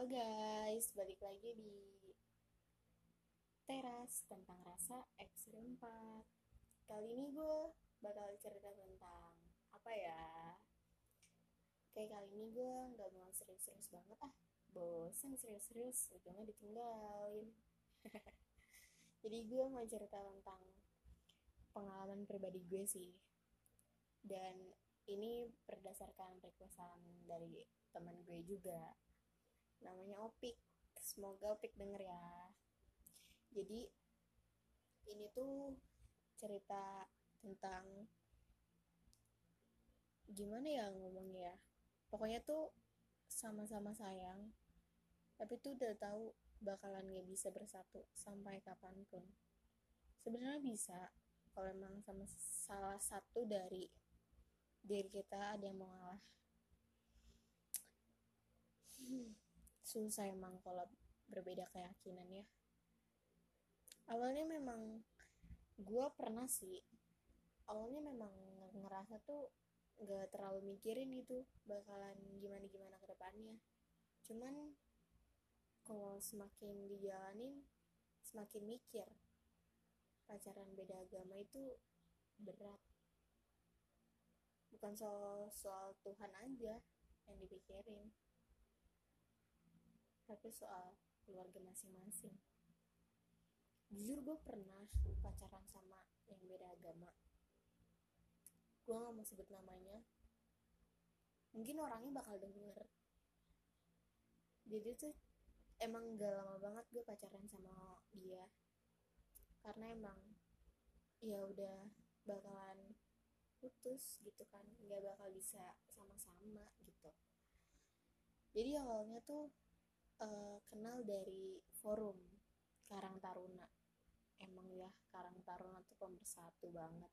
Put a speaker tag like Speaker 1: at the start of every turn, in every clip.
Speaker 1: Halo guys, balik lagi di teras tentang rasa ekstrim 4 Kali ini gue bakal cerita tentang apa ya? Kayak kali ini gue gak mau serius-serius banget ah. Bosan serius-serius, ujungnya ditinggalin. Jadi gue mau cerita tentang pengalaman pribadi gue sih. Dan ini berdasarkan requestan dari teman gue juga namanya Opik. Semoga Opik denger ya. Jadi ini tuh cerita tentang gimana ya ngomongnya ya. Pokoknya tuh sama-sama sayang tapi tuh udah tahu bakalan gak bisa bersatu sampai kapan pun. Sebenarnya bisa kalau emang sama salah satu dari diri kita ada yang mau ngalah. Hmm susah emang kalau berbeda keyakinan ya. Awalnya memang gue pernah sih awalnya memang ngerasa tuh gak terlalu mikirin gitu bakalan gimana gimana ke depannya. Cuman kalau semakin dijalanin semakin mikir pacaran beda agama itu berat. Bukan soal soal Tuhan aja yang dipikirin tapi soal keluarga masing-masing. Jujur gue pernah pacaran sama yang beda agama. Gue gak mau sebut namanya. Mungkin orangnya bakal denger. Jadi tuh emang gak lama banget gue pacaran sama dia. Karena emang ya udah bakalan putus gitu kan. Nggak bakal bisa sama-sama gitu. Jadi awalnya tuh uh, kenal dari forum Karang Taruna. Emang ya Karang Taruna tuh pemersatu banget.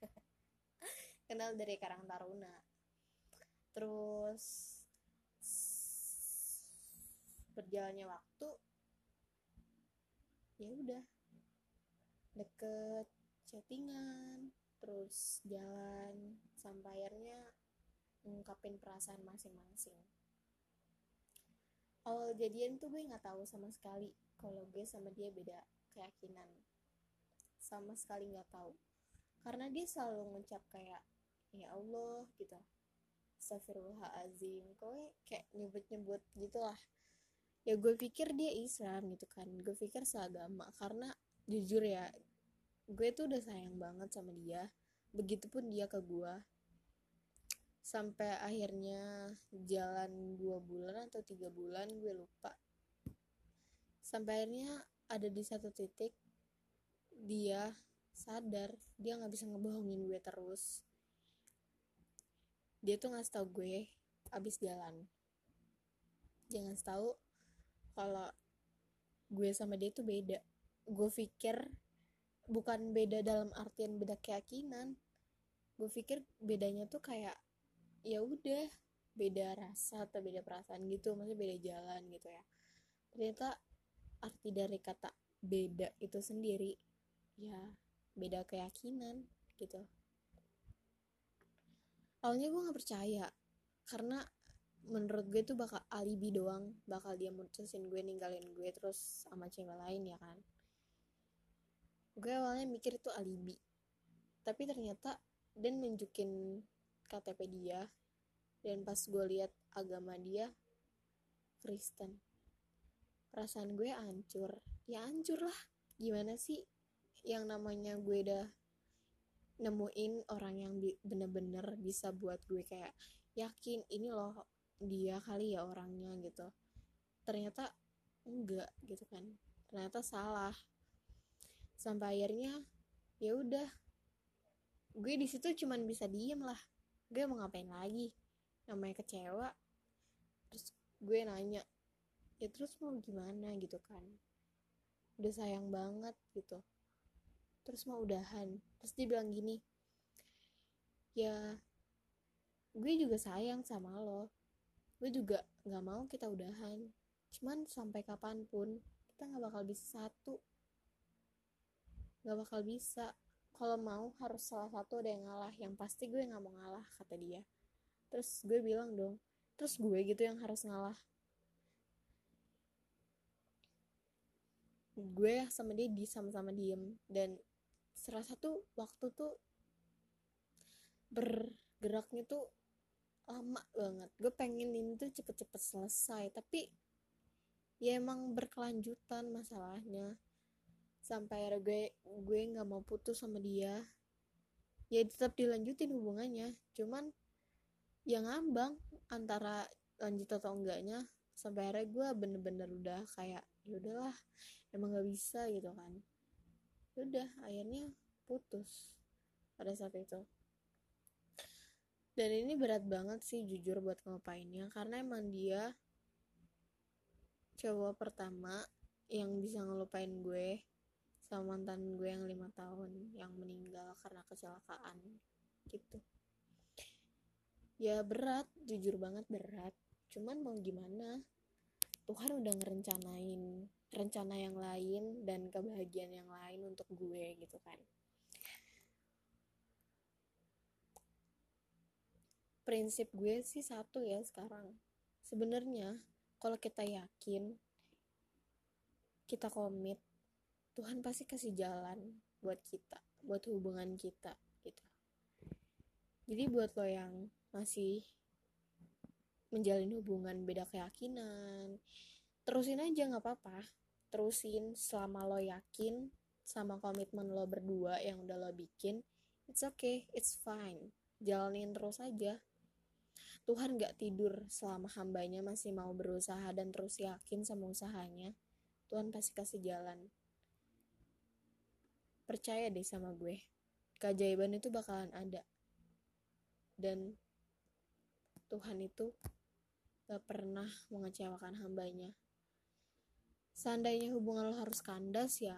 Speaker 1: Kenal dari Karang Taruna. Terus berjalannya waktu ya udah deket chattingan terus jalan sampai akhirnya ngungkapin perasaan masing-masing awal jadian tuh gue nggak tahu sama sekali kalau gue sama dia beda keyakinan. Sama sekali nggak tahu. Karena dia selalu ngucap kayak ya Allah gitu. Astagfirullahaladzim kowe kayak nyebut-nyebut gitulah. Ya gue pikir dia Islam gitu kan. Gue pikir seagama. Karena jujur ya gue tuh udah sayang banget sama dia. Begitupun dia ke gue sampai akhirnya jalan dua bulan atau tiga bulan gue lupa. Sampai akhirnya ada di satu titik dia sadar dia nggak bisa ngebohongin gue terus. Dia tuh ngasih tau gue abis jalan. Jangan tahu kalau gue sama dia tuh beda. Gue pikir bukan beda dalam artian beda keyakinan. Gue pikir bedanya tuh kayak ya udah beda rasa atau beda perasaan gitu maksudnya beda jalan gitu ya. Ternyata arti dari kata beda itu sendiri ya beda keyakinan gitu. Awalnya gue nggak percaya karena menurut gue tuh bakal alibi doang bakal dia mutusin gue ninggalin gue terus sama cewek lain ya kan? Gue awalnya mikir itu alibi tapi ternyata dan nunjukin KTP dia. Dan pas gue lihat agama dia Kristen. Perasaan gue hancur. Ya hancur lah. Gimana sih yang namanya gue udah nemuin orang yang bener-bener bisa buat gue kayak yakin ini loh dia kali ya orangnya gitu. Ternyata enggak gitu kan. Ternyata salah. Sampai akhirnya ya udah. Gue di situ cuman bisa diem lah gue mau ngapain lagi? Namanya kecewa. Terus gue nanya ya terus mau gimana? Gitu kan. Udah sayang banget gitu. Terus mau udahan. Terus dia bilang gini ya gue juga sayang sama lo. Gue juga nggak mau kita udahan. Cuman sampai kapan pun kita nggak bakal bisa satu. Nggak bakal bisa kalau mau harus salah satu ada yang ngalah yang pasti gue nggak mau ngalah kata dia. Terus gue bilang dong terus gue gitu yang harus ngalah. Gue sama dia di sama-sama diem. Dan serasa tuh waktu tuh bergeraknya tuh lama banget. Gue pengen ini tuh cepet-cepet selesai tapi ya emang berkelanjutan masalahnya sampai akhirnya gue gue nggak mau putus sama dia. Ya tetap dilanjutin hubungannya. Cuman yang ngambang antara lanjut atau enggaknya. Sampai akhirnya gue bener-bener udah kayak ya udahlah emang gak bisa gitu kan. Ya udah akhirnya putus pada saat itu. Dan ini berat banget sih jujur buat ngelupainnya. Karena emang dia cowok pertama yang bisa ngelupain gue sama mantan gue yang lima tahun yang meninggal karena kecelakaan gitu. Ya berat jujur banget berat. Cuman mau gimana? Tuhan udah ngerencanain rencana yang lain dan kebahagiaan yang lain untuk gue gitu kan. Prinsip gue sih satu ya sekarang. Sebenarnya kalau kita yakin kita komit Tuhan pasti kasih jalan buat kita buat hubungan kita gitu. Jadi buat lo yang masih menjalin hubungan beda keyakinan terusin aja nggak apa-apa. Terusin selama lo yakin sama komitmen lo berdua yang udah lo bikin it's okay it's fine. Jalanin terus aja. Tuhan gak tidur selama hambanya masih mau berusaha dan terus yakin sama usahanya. Tuhan pasti kasih jalan percaya deh sama gue. Keajaiban itu bakalan ada. Dan Tuhan itu gak pernah mengecewakan hambanya. Seandainya hubungan lo harus kandas ya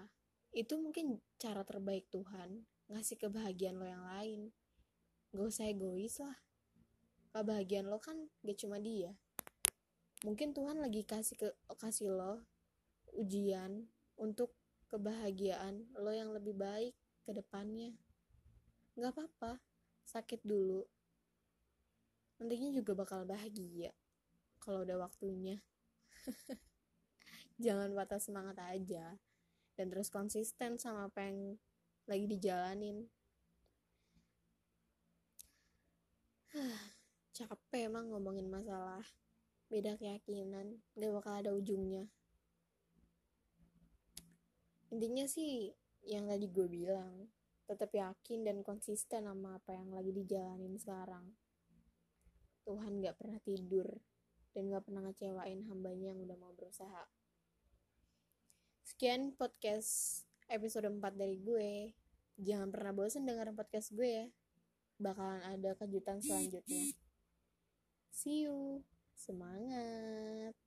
Speaker 1: itu mungkin cara terbaik Tuhan ngasih kebahagiaan lo yang lain. Gak usah egois lah. Kebahagiaan lo kan gak cuma dia. Mungkin Tuhan lagi kasih ke kasih lo ujian untuk kebahagiaan lo yang lebih baik ke depannya. Nggak apa-apa sakit dulu. Nantinya juga bakal bahagia kalau udah waktunya. Jangan patah semangat aja dan terus konsisten sama apa yang lagi dijalanin. Capek emang ngomongin masalah. Beda keyakinan gak bakal ada ujungnya intinya sih yang tadi gue bilang tetap yakin dan konsisten sama apa yang lagi dijalanin sekarang Tuhan gak pernah tidur dan gak pernah ngecewain hambanya yang udah mau berusaha Sekian podcast episode 4 dari gue. Jangan pernah bosan dengerin podcast gue ya. Bakalan ada kejutan selanjutnya. See you. Semangat.